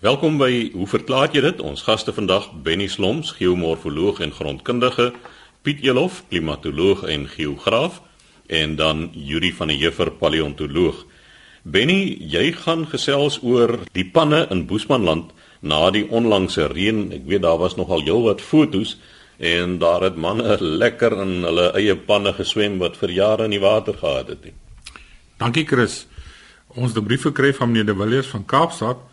Welkom by Hoe verklaar jy dit? Ons gaste vandag Benny Sloms, geomorfoloog en grondkundige, Piet Elof, klimatoloog en geograaf, en dan Yuri van der Heever, paleontoloog. Benny, jy gaan gesels oor die panne in Boesmanland na die onlangse reën. Ek weet daar was nogal heelwat fotos en daar het manne lekker in hulle eie panne geswem wat vir jare in die water gehad het. Dankie Chris. Ons het 'n brief gekry van meneer De Villiers van Kaapstad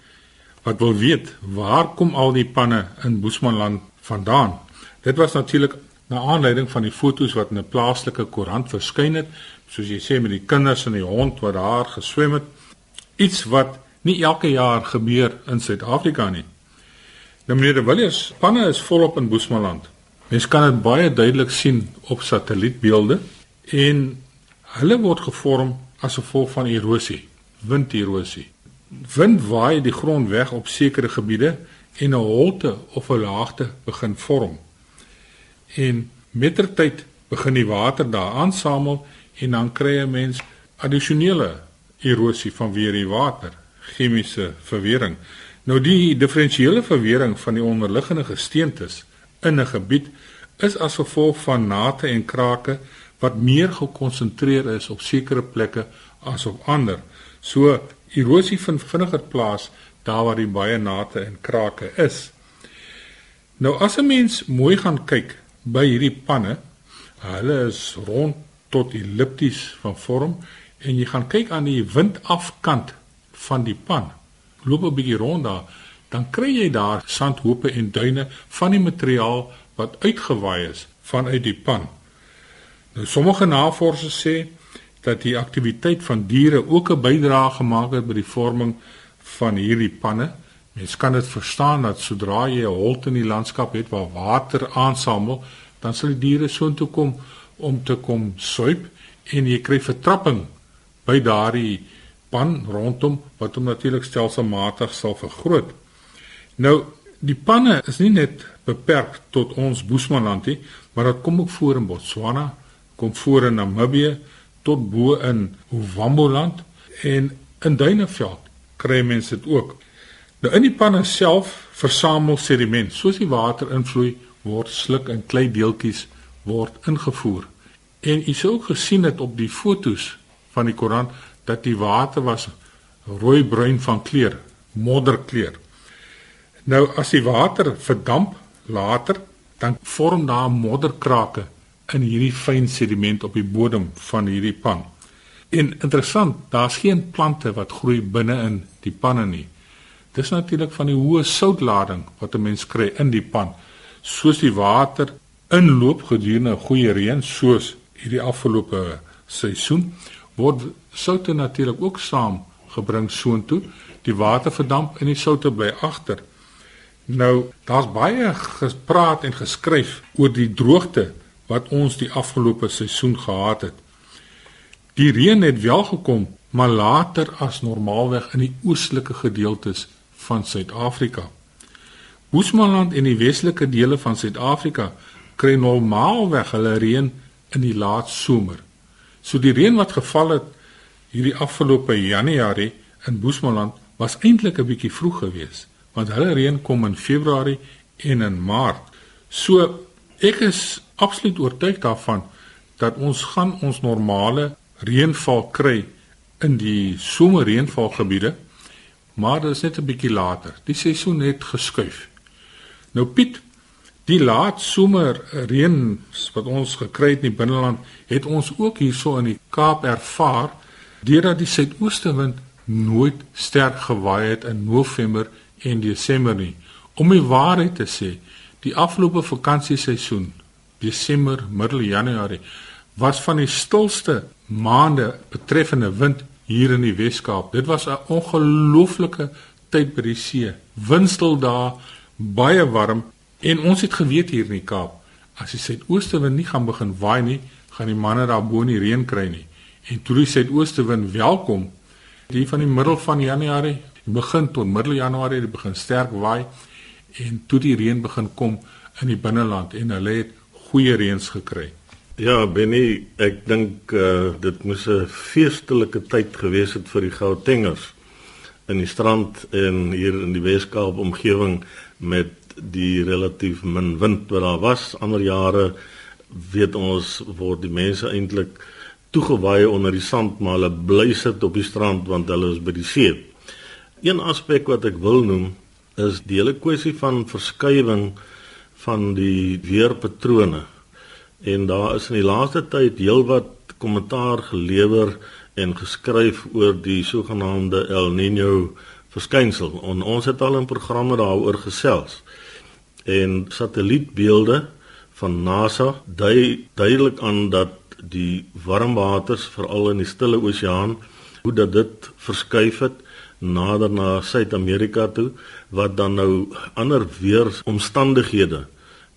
wat wil weet waar kom al die panne in Boesmanland vandaan. Dit was natuurlik na aanleiding van die fotos wat in 'n plaaslike koerant verskyn het, soos jy sê met die kinders en die hond wat daar geswem het. Iets wat nie elke jaar gebeur in Suid-Afrika nie. Nou meneer De Villiers, panne is volop in Boesmanland. Mens kan dit baie duidelik sien op satellietbeelde en hulle word gevorm as gevolg van erosie, winderosie. Wind waai die grond weg op sekere gebiede en 'n holte of 'n laagte begin vorm. En mettertyd begin die water daar aansamel en dan kry 'n mens addisionele erosie van weer die water, chemiese verwering. Nou die diferensiële verwering van die onderliggende gesteentes in 'n gebied is as gevolg van nate en krake wat meer gekonsentreer is op sekere plekke as op ander. So erosie vind vinniger plaas daar waar die baie nate en krake is. Nou as 'n mens mooi gaan kyk by hierdie panne, hulle is rond tot ellipties van vorm en jy gaan kyk aan die windafkant van die pan. Loop 'n bietjie rond daar, dan kry jy daar sandhope en duine van die materiaal wat uitgewaai is vanuit die pan. Nou sommige navorsers sê dat die aktiwiteit van diere ook 'n bydrae gemaak het by die vorming van hierdie panne. Mens kan dit verstaan dat sodra jy 'n holte in die landskap het waar water aansamel, dan sal die diere soontoe kom om te kom suip en jy kry vertrapping by daardie pan rondom wat hom natuurlik stelselmatig sal vergroot. Nou, die panne is nie net beperk tot ons Boesmanland nie, maar dit kom ook voor in Botswana, kom voor in Namibië, tot bo in Wamboland en in Duineveld kry mense dit ook. Nou in die panne self versamel sediment. Soos die water invloei, word sluk en klei deeltjies word ingevoer. En u sou gesien het op die fotos van die Koran dat die water was rooi-bruin van kleur, modderkleur. Nou as die water verdamp later, dan vorm daar modderkrake in hierdie fyn sediment op die bodem van hierdie pan. En interessant, daar's geen plante wat groei binne in die panne nie. Dis natuurlik van die hoë soutlading wat 'n mens kry in die pan. Soos die water inloop gedurende 'n goeie reën soos hierdie afgelope seisoen, word soutte natuurlik ook saam gebring soontoe. Die water verdamp en die soutte bly agter. Nou, daar's baie gepraat en geskryf oor die droogte wat ons die afgelope seisoen gehad het. Die reën het wel gekom, maar later as normaalweg in die oostelike gedeeltes van Suid-Afrika. Boesmanland en die westelike dele van Suid-Afrika kry normaalweg hulle reën in die laat somer. So die reën wat geval het hierdie afgelope Januarie in Boesmanland was eintlik 'n bietjie vroeg geweest, want hulle reën kom in Februarie en in Maart. So ek is absoluut oortuig daarvan dat ons gaan ons normale reënval kry in die somerreënvalgebiede, maar dit is net 'n bietjie later. Die seisoen het geskuif. Nou Piet, die laat somer reën wat ons gekry het in die binneland, het ons ook hierso in die Kaap ervaar deurdat die suidoostewind nooit sterk gewaai het in November en Desember nie. Om die waarheid te sê, die afgelope vakansieseisoen Desember, middel Januarie was van die stilste maande betreffende wind hier in die Wes-Kaap. Dit was 'n ongelooflike tyd by die see. Windstil daar, baie warm en ons het geweet hier in die Kaap, as die suidoostewind nie gaan begin waai nie, gaan die manne daar bo nie reën kry nie. En toe die suidoostewind welkom, die van die middel van Januarie, begin tot middel Januarie, dit begin sterk waai en toe die reën begin kom in die binneland en hulle het goeie reëns gekry. Ja, Benny, ek dink uh, dit moes 'n feestelike tyd gewees het vir die Gautengers. in die strand en hier in die Weskaap omgewing met die relatief min wind wat daar was. Ander jare weet ons word die mense eintlik toegewy onder die sand maar hulle bly sit op die strand want hulle is by die see. Een aspek wat ek wil noem is die hele kwessie van verskywing van die weerpatrone. En daar is in die laaste tyd heelwat kommentaar gelewer en geskryf oor die sogenaamde El Niño verskynsel. En ons het al in programme daaroor gesels. En satellietbeelde van NASA dui duidelik aan dat die warmwaters veral in die Stille Oseaan hoe dat dit verskuif het nader na Suid-Amerika toe wat dan nou ander weeromstandighede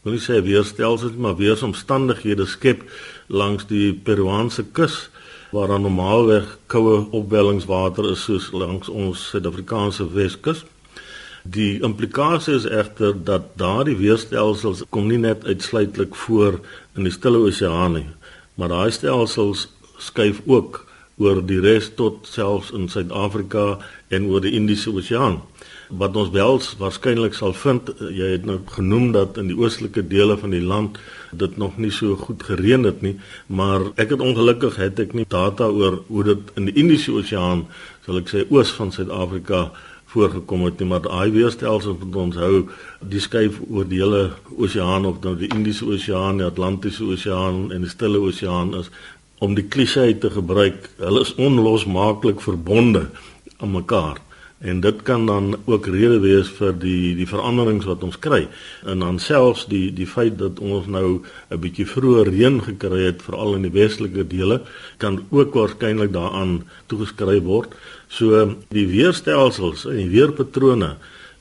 wil nie sê weerstelsels maar weeromstandighede skep langs die Peruaanse kus waar dan normaalweg koue opwellingswater is soos langs ons Suid-Afrikaanse Weskus. Die implikasie is egter dat daardie weerstelsels kom nie net uitsluitlik voor in die Stille Oseaan nie, maar daai stelsels skuif ook oor die res tot selfs in Suid-Afrika en oor die Indiese Oseaan. Wat ons wel waarskynlik sal vind, jy het nou genoem dat in die oostelike dele van die land dit nog nie so goed gereën het nie, maar ek het ongelukkig het ek nie data oor hoe dit in die Indiese Oseaan, sal ek sê oos van Suid-Afrika voorgekom het nie, maar daai weerstelsels wat ons hou, die skuif oor die hele oseaan of nou die Indiese Oseaan, die Atlantiese Oseaan en die Stille Oseaan is om die klisee te gebruik, hulle is onlosmaaklik verbonde aan mekaar. En dit kan dan ook rede wees vir die die veranderings wat ons kry. En dan selfs die die feit dat ons nou 'n bietjie vroeër reën gekry het veral in die westelike dele kan ook waarskynlik daaraan toegeskryf word. So die weerstelsels en die weerpatrone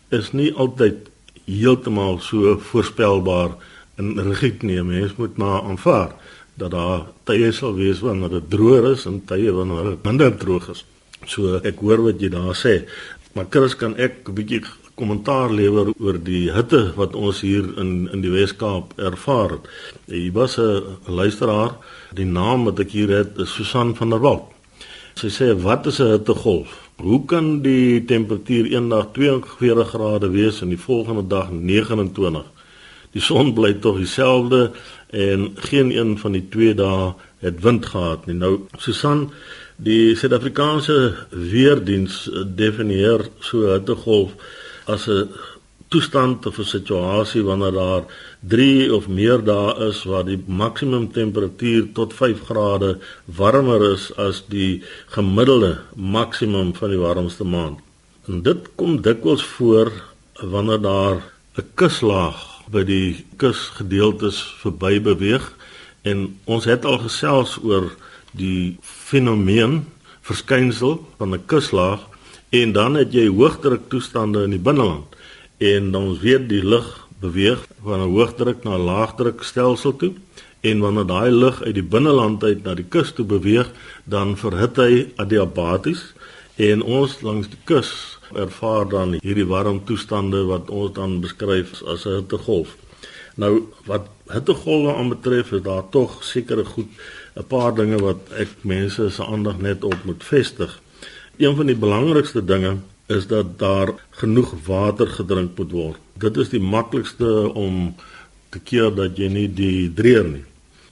is nie altyd heeltemal so voorspelbaar en rigied nie. Mens moet maar aanvaar dat daar tye sal wees wanneer dit droër is en tye wanneer dit minder droog is So ek hoor wat jy daar sê. Maar Chris kan ek 'n bietjie kommentaar lewer oor die hitte wat ons hier in in die Wes-Kaap ervaar het. Hier was 'n luisteraar, die naam wat ek hier het is Susan van der Walt. Sy sê wat is 'n hittegolf? Hoe kan die temperatuur eendag 42 grade wees en die volgende dag 29? Die son bly tog dieselfde en geen een van die twee dae het wind gehad nie. Nou Susan Die Suid-Afrikaanse weerdiens definieer so 'n hittegolf as 'n toestand of 'n situasie wanneer daar 3 of meer dae is waar die maksimum temperatuur tot 5 grade warmer is as die gemiddelde maksimum van die warmste maand. En dit kom dikwels voor wanneer daar 'n kuslaag by die kusgedeeltes verby beweeg en ons het al gesels oor die fenomeen verskynsel van 'n kuslaag en dan het jy hoëdruk toestande in die binneland en dan weet die lug beweeg van 'n hoëdruk na 'n laagdruk stelsel toe en wanneer daai lug uit die binneland uit na die kus toe beweeg dan verhit hy adiabaties en ons langs die kus ervaar dan hierdie warm toestande wat ons dan beskryf as 'n hittegolf. Nou wat hittegolwe aanbetref is daar tog sekere goed 'n paar dinge wat ek mense se aandag net op moet vestig. Een van die belangrikste dinge is dat daar genoeg water gedrink moet word. Dit is die maklikste om te keer dat jy nie dehydreer nie.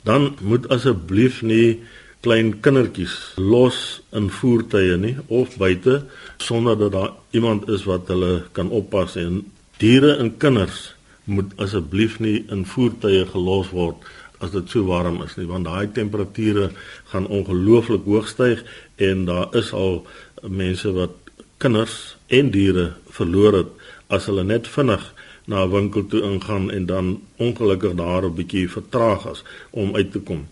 Dan moet asseblief nie klein kindertjies los in voertuie nie of buite sonder dat daar iemand is wat hulle kan oppas en diere en kinders moet asseblief nie in voertuie gelos word as dit so warm is nie want daai temperature gaan ongelooflik hoog styg en daar is al mense wat kinders en diere verloor het as hulle net vinnig na 'n winkel toe ingaan en dan ongelukkig daar 'n bietjie vertraag as om uit te kom.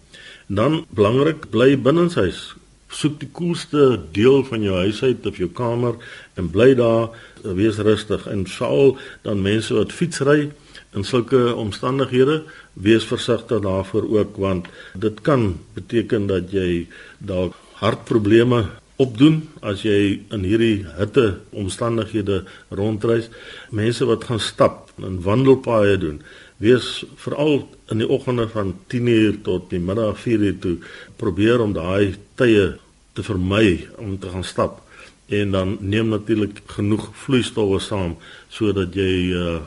Dan belangrik bly binnenshuis. Soek die koelste deel van jou huis uit of jou kamer en bly daar, wees rustig en sal dan mense wat fietsry in sulke omstandighede wees versigtig daarvoor ook want dit kan beteken dat jy dalk hartprobleme opdoen as jy in hierdie hitte omstandighede rondreis mense wat gaan stap en wandelpaaie doen wees veral in die oggende van 10:00 tot die middag 4:00 toe probeer om daai tye te vermy om te gaan stap en dan neem natuurlik genoeg vloeistowwe saam sodat jy uh,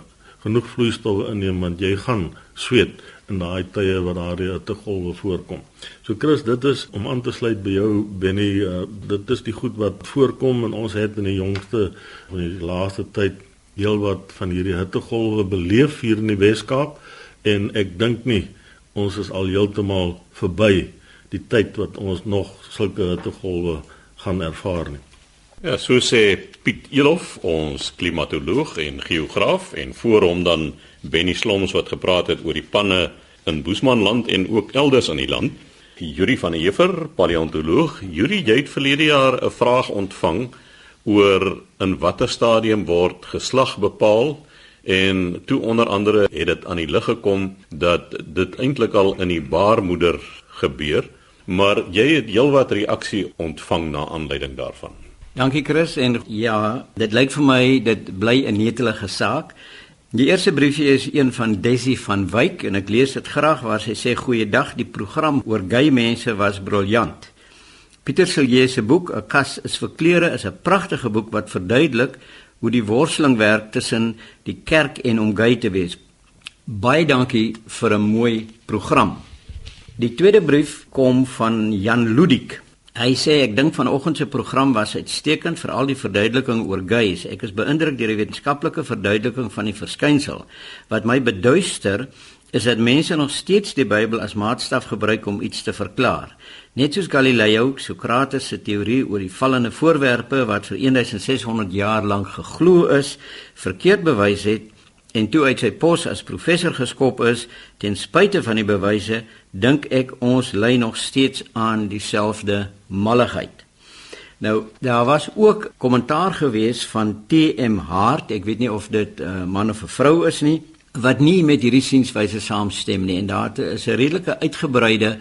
genoeg vloeistowwe inneem want jy gaan sweet in daai tye wat daar hittegolwe voorkom. So Chris, dit is om aan te sluit by jou Benny, uh, dit is die goed wat voorkom en ons het in die jongste van die laaste tyd heelwat van hierdie hittegolwe beleef hier in die Wes-Kaap en ek dink nie ons is al heeltemal verby die tyd wat ons nog sulke hittegolwe gaan ervaar nie. Ja, so sê Piet Elof, ons klimatoloog en geograaf en voor hom dan Benny Sloms wat gepraat het oor die panne in Boesmanland en ook elders in die land. Yuri van der Heever, paleontoloog. Yuri, jy het verlede jaar 'n vraag ontvang oor in watter stadium word geslag bepaal en toe onder andere het dit aan die lig gekom dat dit eintlik al in die baarmoeder gebeur, maar jy het heelwat reaksie ontvang na aanleiding daarvan. Dankie Chris en ja, dit lyk vir my dit bly 'n netelige saak. Die eerste briefie is een van Desi van Wyk en ek lees dit graag waar sy sê goeiedag die program oor gay mense was briljant. Pieter Silje se boek 'n kas is vir klere is 'n pragtige boek wat verduidelik hoe die worsteling werk tussen die kerk en om gay te wees. Baie dankie vir 'n mooi program. Die tweede brief kom van Jan Ludik. Hy sê ek dink vanoggend se program was uitstekend vir al die verduideliking oor gays. Ek is beïndruk deur die wetenskaplike verduideliking van die verskynsel. Wat my beduister is dat mense nog steeds die Bybel as maatstaf gebruik om iets te verklaar. Net soos Galileo Sokrates se teorie oor die vallende voorwerpe wat vir 1600 jaar lank geglo is, verkeerd bewys het en toe uit sy pos as professor geskop is ten spyte van die bewyse dink ek ons lê nog steeds aan dieselfde malligheid. Nou daar was ook kommentaar gewees van TM Hart, ek weet nie of dit 'n uh, man of 'n vrou is nie, wat nie met hierdie sienswyse saamstem nie en daar is 'n redelike uitgebreide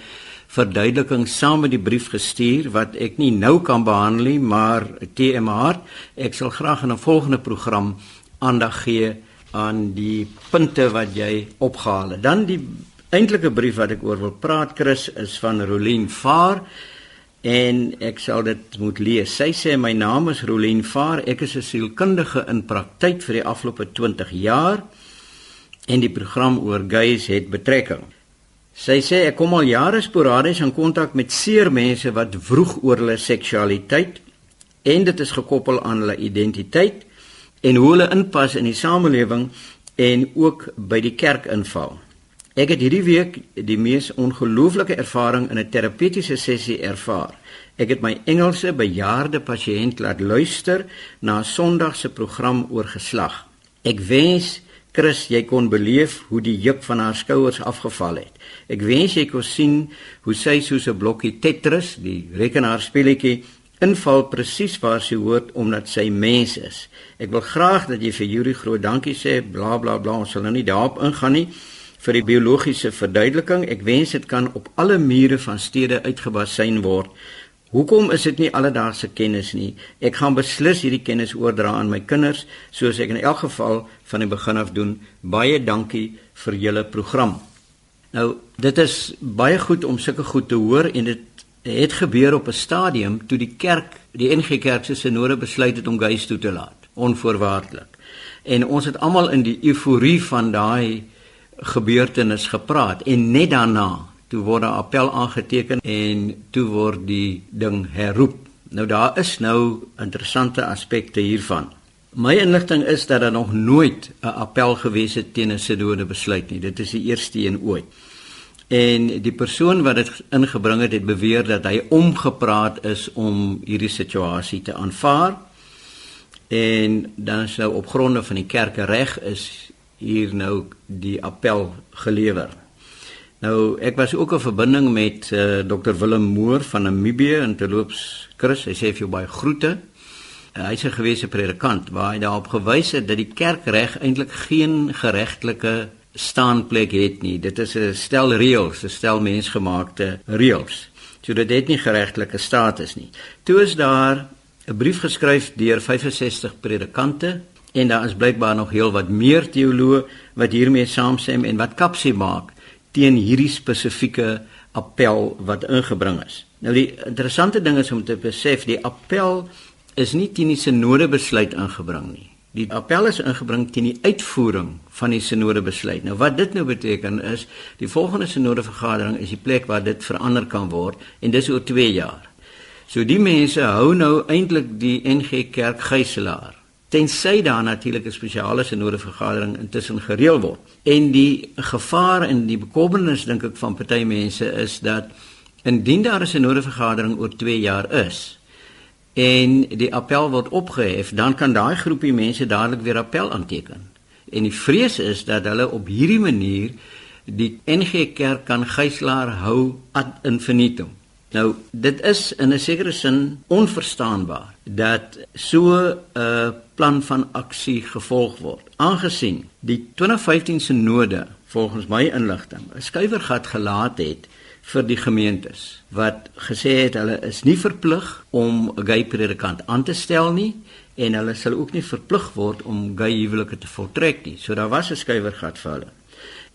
verduideliking saam met die brief gestuur wat ek nie nou kan behandel nie, maar TM Hart, ek sal graag in 'n volgende program aandag gee aan die punte wat jy opgehaal het. Dan die eintlike brief wat ek oor wil praat Chris is van Rolien Vaar en ek sal dit moet lees. Sy sê my naam is Rolien Vaar. Ek is 'n sielkundige in praktyk vir die afgelope 20 jaar en die program oor gays het betrekking. Sy sê ek kom al jare sporadies in kontak met seer mense wat vroeg oor hulle seksualiteit en dit is gekoppel aan hulle identiteit en hoe hulle inpas in die samelewing en ook by die kerk inval. Ek het hierdie week die mees ongelooflike ervaring in 'n terapeutiese sessie ervaar. Ek het my Engelse bejaarde pasiënt laat luister na 'n Sondag se program oor geslag. Ek wens Chris, jy kon beleef hoe die juk van haar skouers afgeval het. Ek wens jy kon sien hoe sy soos 'n blokkie Tetris, die rekenaarspeletjie, inval presies waar sy hoort omdat sy mens is. Ek wil graag dat jy vir Yuri groot dankie sê, bla bla bla, ons sal nou nie daarop ingaan nie vir die biologiese verduideliking. Ek wens dit kan op alle mure van stede uitgebasyn word. Hoekom is dit nie alledaagse kennis nie? Ek gaan beslis hierdie kennis oordra aan my kinders, soos ek in elk geval van die begin af doen. Baie dankie vir julle program. Nou, dit is baie goed om sulke goed te hoor en dit het gebeur op 'n stadium toe die kerk, die NG Kerk se sinode besluit het om gees toe te laat, onvoorwaardelik. En ons het almal in die euforie van daai gebeurtenis gepraat en net daarna toe word 'n appel aangeteken en toe word die ding herroep. Nou daar is nou interessante aspekte hiervan. My inligting is dat daar nog nooit 'n appel gewees het teen 'n sinode besluit nie. Dit is die eerste een ooit. En die persoon wat dit ingebring het, het beweer dat hy omgepraat is om hierdie situasie te aanvaar. En dan is nou op gronde van die kerkereg is hier nou die appel gelewer. Nou ek was ook 'n verbinding met uh, eh, Dr Willem Moore van Namibië in Terloops Chris, hy sê vir jou baie groete. Uh, Hy's 'n gewese predikant waar hy daarop gewys het dat die kerkreg eintlik geen geregtelike staanplek het nie. Dit is 'n stel reëls, 'n stel mensgemaakte reëls. So dit het nie geregtelike status nie. Toe is daar 'n brief geskryf deur 65 predikante en daar is blykbaar nog heel wat meer teoloë wat hiermee saamstem en wat kapsie maak teen hierdie spesifieke appel wat ingebring is. Nou die interessante ding is om te besef die appel is nie teen die sinode besluit ingebring nie. Die appel is ingebring teen die uitvoering van die sinode besluit. Nou wat dit nou beteken is, die volgende sinode vergadering is die plek waar dit verander kan word en dis oor 2 jaar. So die mense hou nou eintlik die NG Kerk gijslaar tensy daar natuurlik 'n spesiale sinode vergadering intussen gereël word. En die gevaar en die bekommernis dink ek van party mense is dat indien daar 'n sinode vergadering oor 2 jaar is, en die appel word opgehef, dan kan daai groepie mense dadelik weer appel aanteken. En die vrees is dat hulle op hierdie manier die NG Kerk kan gijslaar hou ad infinitum. Nou, dit is in 'n sekere sin onverstaanbaar dat so 'n plan van aksie gevolg word. Aangesien die 2015 sinode volgens my inligting 'n skuiwergat gelaat het vir die gemeentes wat gesê het hulle is nie verplig om 'n gay predikant aan te stel nie en hulle sal ook nie verplig word om gay huwelike te voltrek nie. So daar was 'n skuiwergat vir hulle.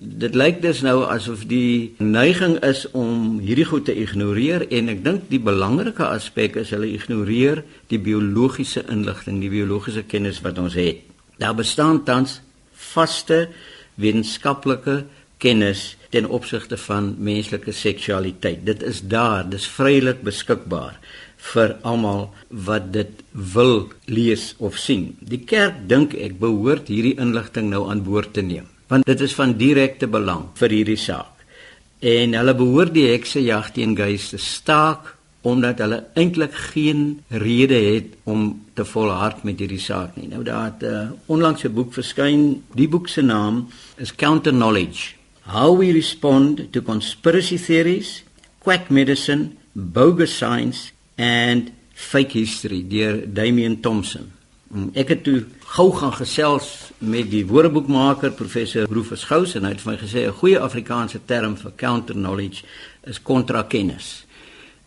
Dit lyk dus nou asof die neiging is om hierdie goed te ignoreer en ek dink die belangrike aspek is hulle ignoreer die biologiese inligting, die biologiese kennis wat ons het. Daar bestaan tans vaste wetenskaplike kennis ten opsigte van menslike seksualiteit. Dit is daar, dis vrylik beskikbaar vir almal wat dit wil lees of sien. Die kerk dink ek behoort hierdie inligting nou aan boord te neem, want dit is van direkte belang vir hierdie saak. En hulle behoort die heksejag teen geeste staak omdat hulle eintlik geen rede het om te volhard met hierdie saak nie. Nou daar het 'n uh, onlangse boek verskyn. Die boek se naam is Counter Knowledge How we respond to conspiracy theories, quack medicine, bogus science and fake history deur Damian Thompson. Mm, ek het toe gou gaan gesels met die woordeboekmaker professor Rufus Gous en hy het vir my gesê 'n goeie Afrikaanse term vir counter knowledge is kontrakennis.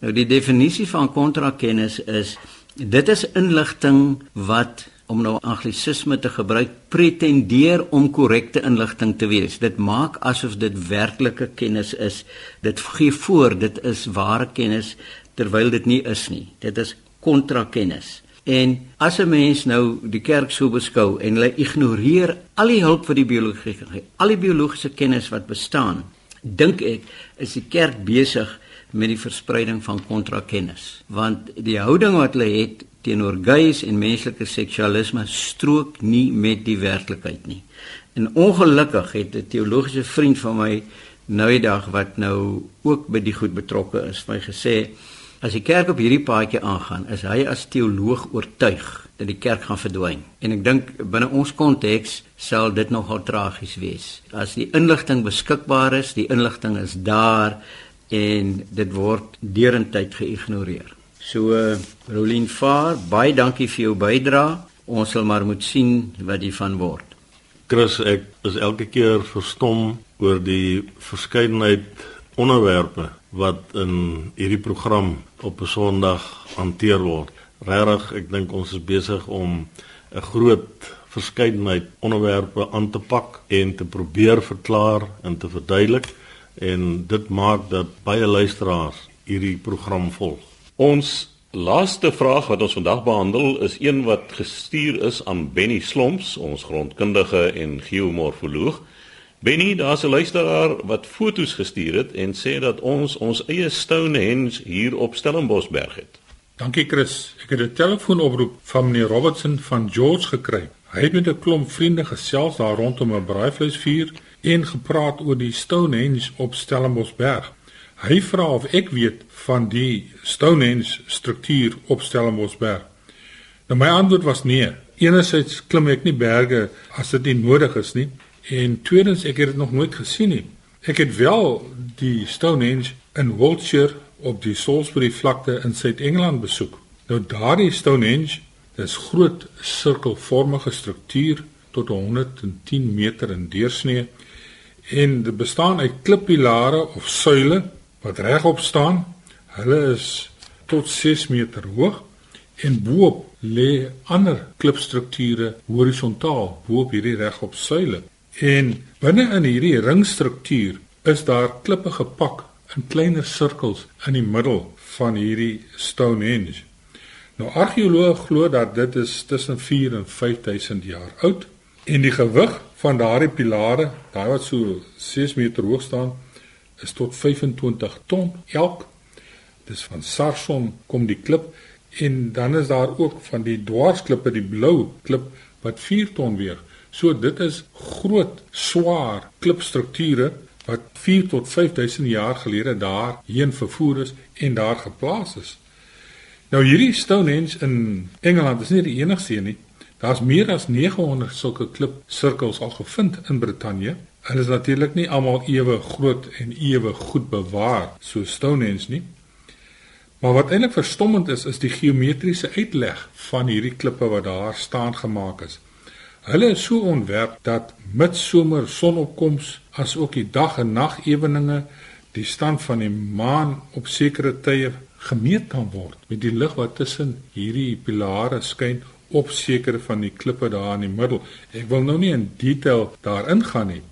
Nou die definisie van kontrakennis is dit is inligting wat om nou anglisisme te gebruik pretendeer om korrekte inligting te wees. Dit maak asof dit werklike kennis is. Dit gee voor dit is ware kennis terwyl dit nie is nie. Dit is kontrakennis. En as 'n mens nou die kerk so beskou en hulle ignoreer al die hulp wat die biologie al die biologiese kennis wat bestaan, dink ek is die kerk besig met die verspreiding van kontrakennis. Want die houding wat hulle het teenoor gays en menslike seksualisme strook nie met die werklikheid nie. En ongelukkig het 'n teologiese vriend van my nou die dag wat nou ook by die goed betrokke is, my gesê as die kerk op hierdie paadjie aangaan, is hy as teoloog oortuig dat die kerk gaan verdwyn. En ek dink binne ons konteks sal dit nogal tragies wees. As die inligting beskikbaar is, die inligting is daar en dit word deurentyd geïgnoreer. So Rolien Vaar, baie dankie vir jou bydrae. Ons sal maar moet sien wat hiervan word. Chris, ek is elke keer verstom oor die verskeidenheid onderwerpe wat in hierdie program op 'n Sondag hanteer word. Regtig, ek dink ons is besig om 'n groot verskeidenheid onderwerpe aan te pak en te probeer verklaar en te verduidelik en dit maak dat baie luisteraars hierdie program volg. Ons laaste vraag wat ons vandag behandel is een wat gestuur is aan Benny Slomps, ons grondkundige en geomorfoloog. Benny, daar's 'n luisteraar wat foto's gestuur het en sê dat ons ons eie Stonehenge hier op Stellenbosberg het. Dankie Chris. Ek het 'n telefoonoproep van meneer Robertson van George gekry. Hy het met 'n klomp vriende gesels daar rondom 'n braaivleisvuur en gepraat oor die Stonehenge op Stellenbosberg. Hy vra of ek weet van die Stonehenge struktuur op Stellenboschberg. Nou my antwoord was nee. Enerzijds klim ek nie berge as dit nie nodig is nie en tweedens ek het dit nog nooit gesien nie. Ek het wel die Stonehenge in Wiltshire op die Salisbury vlakte in Suid-Engeland besoek. Nou daardie Stonehenge, dis groot sirkelvormige struktuur tot 110 meter in deursnee en dit bestaan uit klippilare of suile wat regop staan. Hulle is tot 6 meter hoog en bo-op lê ander klipstrukture horisontaal bo-op hierdie regop suile. En binne in hierdie ringstruktuur is daar klippe gepak in kleiner sirkels in die middel van hierdie Stonehenge. Nou argeoloë glo dat dit is tussen 4 en 5000 jaar oud en die gewig van daardie pilare, daai wat so 6 meter hoog staan, is tot 25 ton elk. Dis van Sarson kom die klip en dan is daar ook van die dwarsklippe, die blou klip wat 4 ton weeg. So dit is groot, swaar klipstrukture wat 4 tot 5000 jaar gelede daar heen vervoer is en daar geplaas is. Nou hierdie Stonehenge in Engeland is nie die enigste een nie. Daar's meer as 900 sulke klipsirkels al gevind in Brittanje. Hulle is natuurlik nie almal ewe groot en ewe goed bewaar so Stonehenge nie. Maar wat eintlik verstommend is, is die geometriese uitleg van hierdie klippe wat daar staan gemaak is. Hulle is so ontwerp dat midsomer sonopkoms as ook die dag en nag eweninge die stand van die maan op sekere tye gemeet kan word met die lig wat tussen hierdie pilare skyn op sekere van die klippe daar in die middel. Ek wil nou nie in detail daarin gaan nie.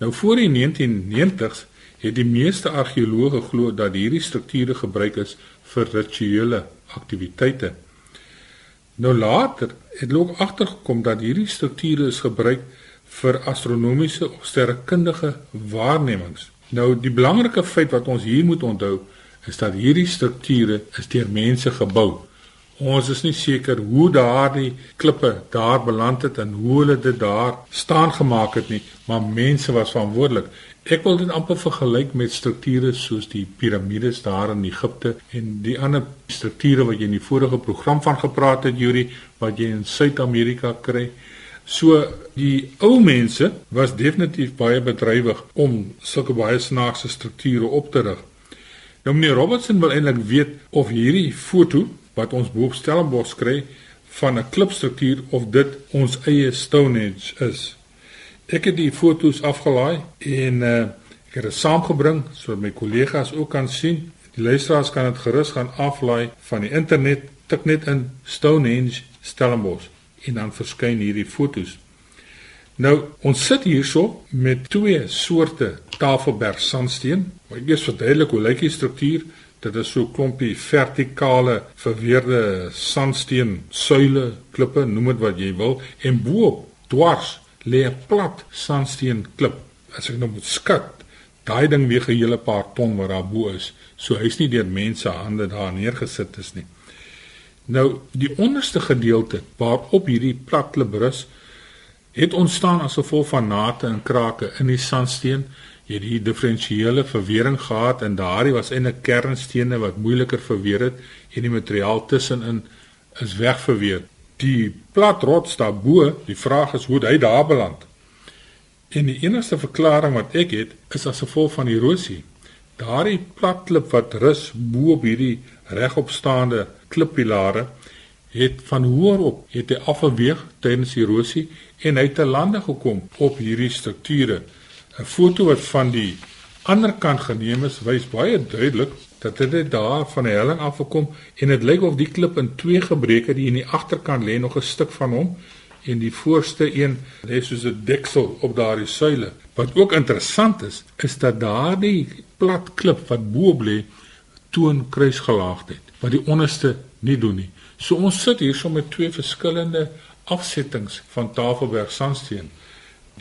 Nou voor die 1990s het die meeste argeologe glo dat hierdie strukture gebruik is vir rituele aktiwiteite. Nou later het hulle agtergekom dat hierdie strukture is gebruik vir astronomiese of sterrekundige waarnemings. Nou die belangrike feit wat ons hier moet onthou is dat hierdie strukture is deur mense gebou. Ons is nie seker hoe daardie klippe daar beland het en hoe hulle dit daar staan gemaak het nie, maar mense was verantwoordelik. Ek wil dit amper vergelyk met strukture soos die piramides daar in Egipte en die ander strukture wat jy in die vorige program van gepraat het Yuri wat jy in Suid-Amerika kry. So die ou mense was definitief baie bedrywig om sulke baie snaakse strukture op te rig. Nou meneer Robertson wil eintlik weet of hierdie foto wat ons bo op Stellenbosch kry van 'n klipstruktuur of dit ons eie Stonehenge is. Ek het die foto's afgelaai en uh, ek het dit saamgebring sodat my kollegas ook kan sien. Die luisteraars kan dit gerus gaan aflaai van die internet, tik net in Stonehenge Stellenbosch en dan verskyn hierdie foto's. Nou, ons sit hierso met twee soorte Tafelberg sandsteen. Ek eers verduidelik hoe lyk die struktuur. Dit is so 'n klompie vertikale verweerde sandsteen suile, klippe, noem dit wat jy wil, en bo-op dwars lê 'n plat sandsteen klip. As ek nou moet skat, daai ding weeg 'n hele paar ton wat daar bo is. So hy's nie deur mense hande daar neergesit is nie. Nou, die onderste gedeelte waarop hierdie plat klip rus, het ontstaan as gevolg van nate en krake in die sandsteen. Jy het die diferensiële verwering gehad en daardie was eintlik kernstene wat moeiliker verweer het en die materiaal tussenin is wegverweer die plat rots daarbo, die vraag is hoe hy daar beland. En die enigste verklaring wat ek het, is as gevolg van erosie. Daardie plat klip wat rus bo op hierdie regopstaande klippilare het van hoër op het hy afgeweeg tydens erosie en hy het te lande gekom op hierdie strukture. 'n Foto wat van die ander kant geneem is, wys baie duidelik dat dit daar van die helling af gekom en dit lyk of die klip in twee gebreek het. Die in die agterkant lê nog 'n stuk van hom en die voorste een lê soos 'n deksel op daardie suile. Wat ook interessant is, is dat daardie plat klip wat bo lê toon kruisgelaagdheid wat die onderste nie doen nie. So ons sit hier so met twee verskillende afsettings van Tafelberg sandsteen.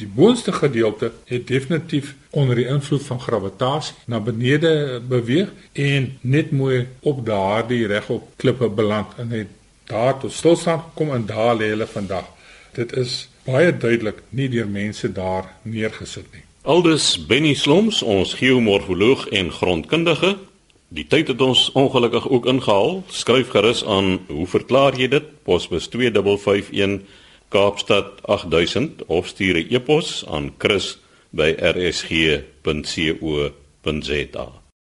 Die boonste gedeelte het definitief onder die invloed van gravitasie na benede beweeg en net mooi op daardie regop klippe beland en het daar tot stilstand gekom en daar lê hulle vandag. Dit is baie duidelik nie deur mense daar neergesit nie. Aldus Benny Sloms, ons geomorfoloog en grondkundige. Die tyd het ons ongelukkig ook ingehaal. Skryf gerus aan, hoe verklaar jy dit? Posbus 2551 Kaapstad 8000 of stuur 'n e-pos aan chris@rsg.co.za